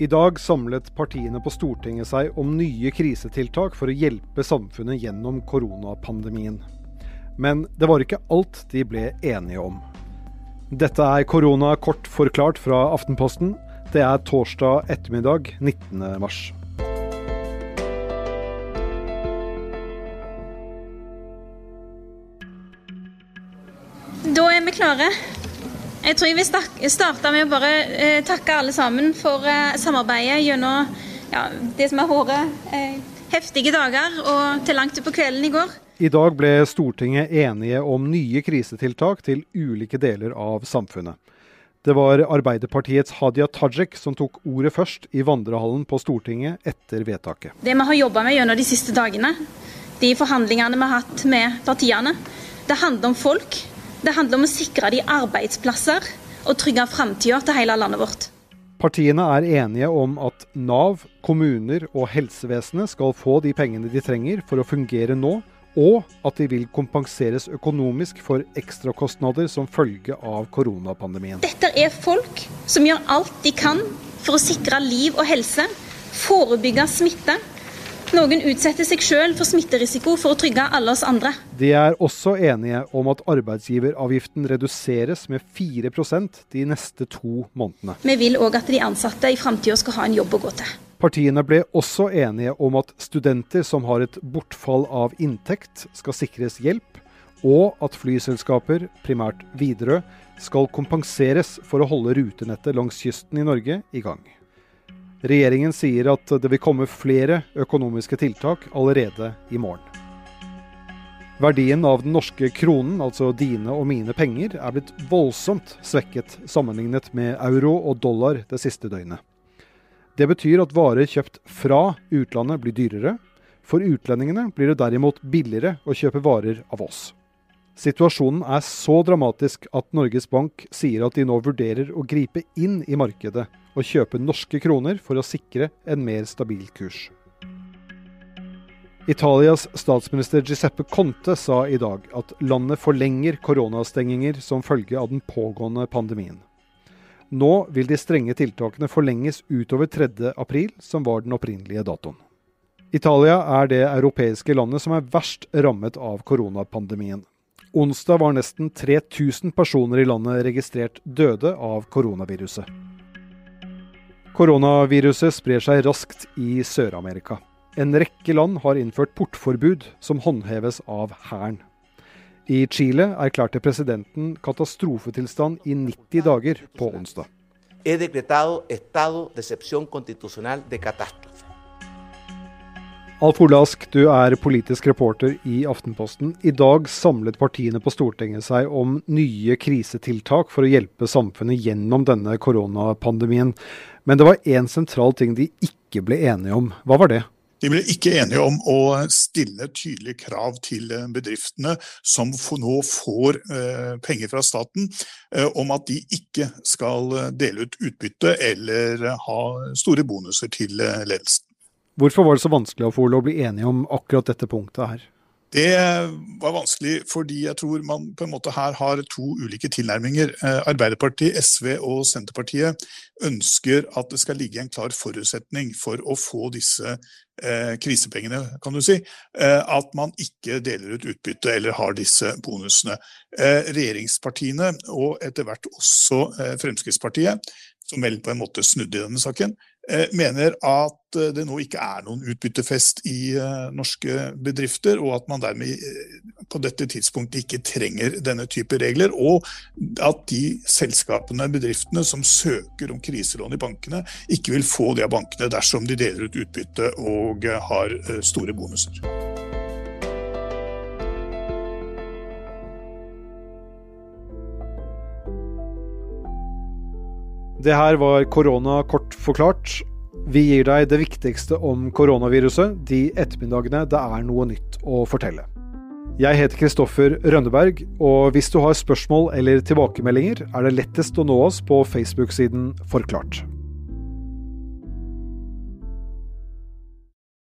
I dag samlet partiene på Stortinget seg om nye krisetiltak for å hjelpe samfunnet gjennom koronapandemien. Men det var ikke alt de ble enige om. Dette er korona kort forklart fra Aftenposten. Det er torsdag ettermiddag 19. mars. Da er vi klare. Jeg tror jeg vil starte med å bare eh, takke alle sammen for eh, samarbeidet gjennom ja, det som har vært eh, heftige dager og til langt utpå kvelden i går. I dag ble Stortinget enige om nye krisetiltak til ulike deler av samfunnet. Det var Arbeiderpartiets Hadia Tajik som tok ordet først i vandrehallen på Stortinget etter vedtaket. Det vi har jobba med gjennom de siste dagene, de forhandlingene vi har hatt med partiene, det handler om folk. Det handler om å sikre de arbeidsplasser og trygge framtida til hele landet vårt. Partiene er enige om at Nav, kommuner og helsevesenet skal få de pengene de trenger for å fungere nå, og at de vil kompenseres økonomisk for ekstrakostnader som følge av koronapandemien. Dette er folk som gjør alt de kan for å sikre liv og helse, forebygge smitte noen utsetter seg sjøl for smitterisiko for å trygge alle oss andre. De er også enige om at arbeidsgiveravgiften reduseres med 4% de neste to månedene. Vi vil òg at de ansatte i framtida skal ha en jobb å gå til. Partiene ble også enige om at studenter som har et bortfall av inntekt, skal sikres hjelp, og at flyselskaper, primært Widerøe, skal kompenseres for å holde rutenettet langs kysten i Norge i gang. Regjeringen sier at det vil komme flere økonomiske tiltak allerede i morgen. Verdien av den norske kronen, altså dine og mine penger, er blitt voldsomt svekket sammenlignet med euro og dollar det siste døgnet. Det betyr at varer kjøpt fra utlandet blir dyrere. For utlendingene blir det derimot billigere å kjøpe varer av oss. Situasjonen er så dramatisk at Norges Bank sier at de nå vurderer å gripe inn i markedet og kjøpe norske kroner for å sikre en mer stabil kurs. Italias statsminister Giuseppe Conte sa i dag at landet forlenger koronastenginger som følge av den pågående pandemien. Nå vil de strenge tiltakene forlenges utover 3. april, som var den opprinnelige datoen. Italia er det europeiske landet som er verst rammet av koronapandemien. Onsdag var nesten 3000 personer i landet registrert døde av koronaviruset. Koronaviruset sprer seg raskt i Sør-Amerika. En rekke land har innført portforbud, som håndheves av hæren. I Chile erklærte presidenten katastrofetilstand i 90 dager på onsdag. He decretado estado de excepción constitucional. Alf Ole du er politisk reporter i Aftenposten. I dag samlet partiene på Stortinget seg om nye krisetiltak for å hjelpe samfunnet gjennom denne koronapandemien. Men det var én sentral ting de ikke ble enige om. Hva var det? De ble ikke enige om å stille tydelige krav til bedriftene som nå får eh, penger fra staten, eh, om at de ikke skal dele ut utbytte eller ha store bonuser til ledelsen. Hvorfor var det så vanskelig å bli enige om akkurat dette punktet her? Det var vanskelig fordi jeg tror man på en måte her har to ulike tilnærminger. Eh, Arbeiderpartiet, SV og Senterpartiet ønsker at det skal ligge en klar forutsetning for å få disse eh, krisepengene, kan du si. Eh, at man ikke deler ut utbytte eller har disse bonusene. Regjeringspartiene, og etter hvert også Fremskrittspartiet, som vel på en måte snudde i denne saken, mener at eh, det nå ikke er noen utbyttefest i eh, norske bedrifter, og at man dermed på dette tidspunktet ikke trenger denne type regler. Og at de selskapene, bedriftene, som søker om kriselån i bankene, ikke vil få det av bankene dersom de deler ut utbytte og har store bonuser. Det her var korona kort forklart. Vi gir deg det viktigste om koronaviruset de ettermiddagene det er noe nytt å fortelle. Jeg heter Kristoffer Rønneberg, og hvis du har spørsmål eller tilbakemeldinger, er det lettest å nå oss på Facebook-siden Forklart.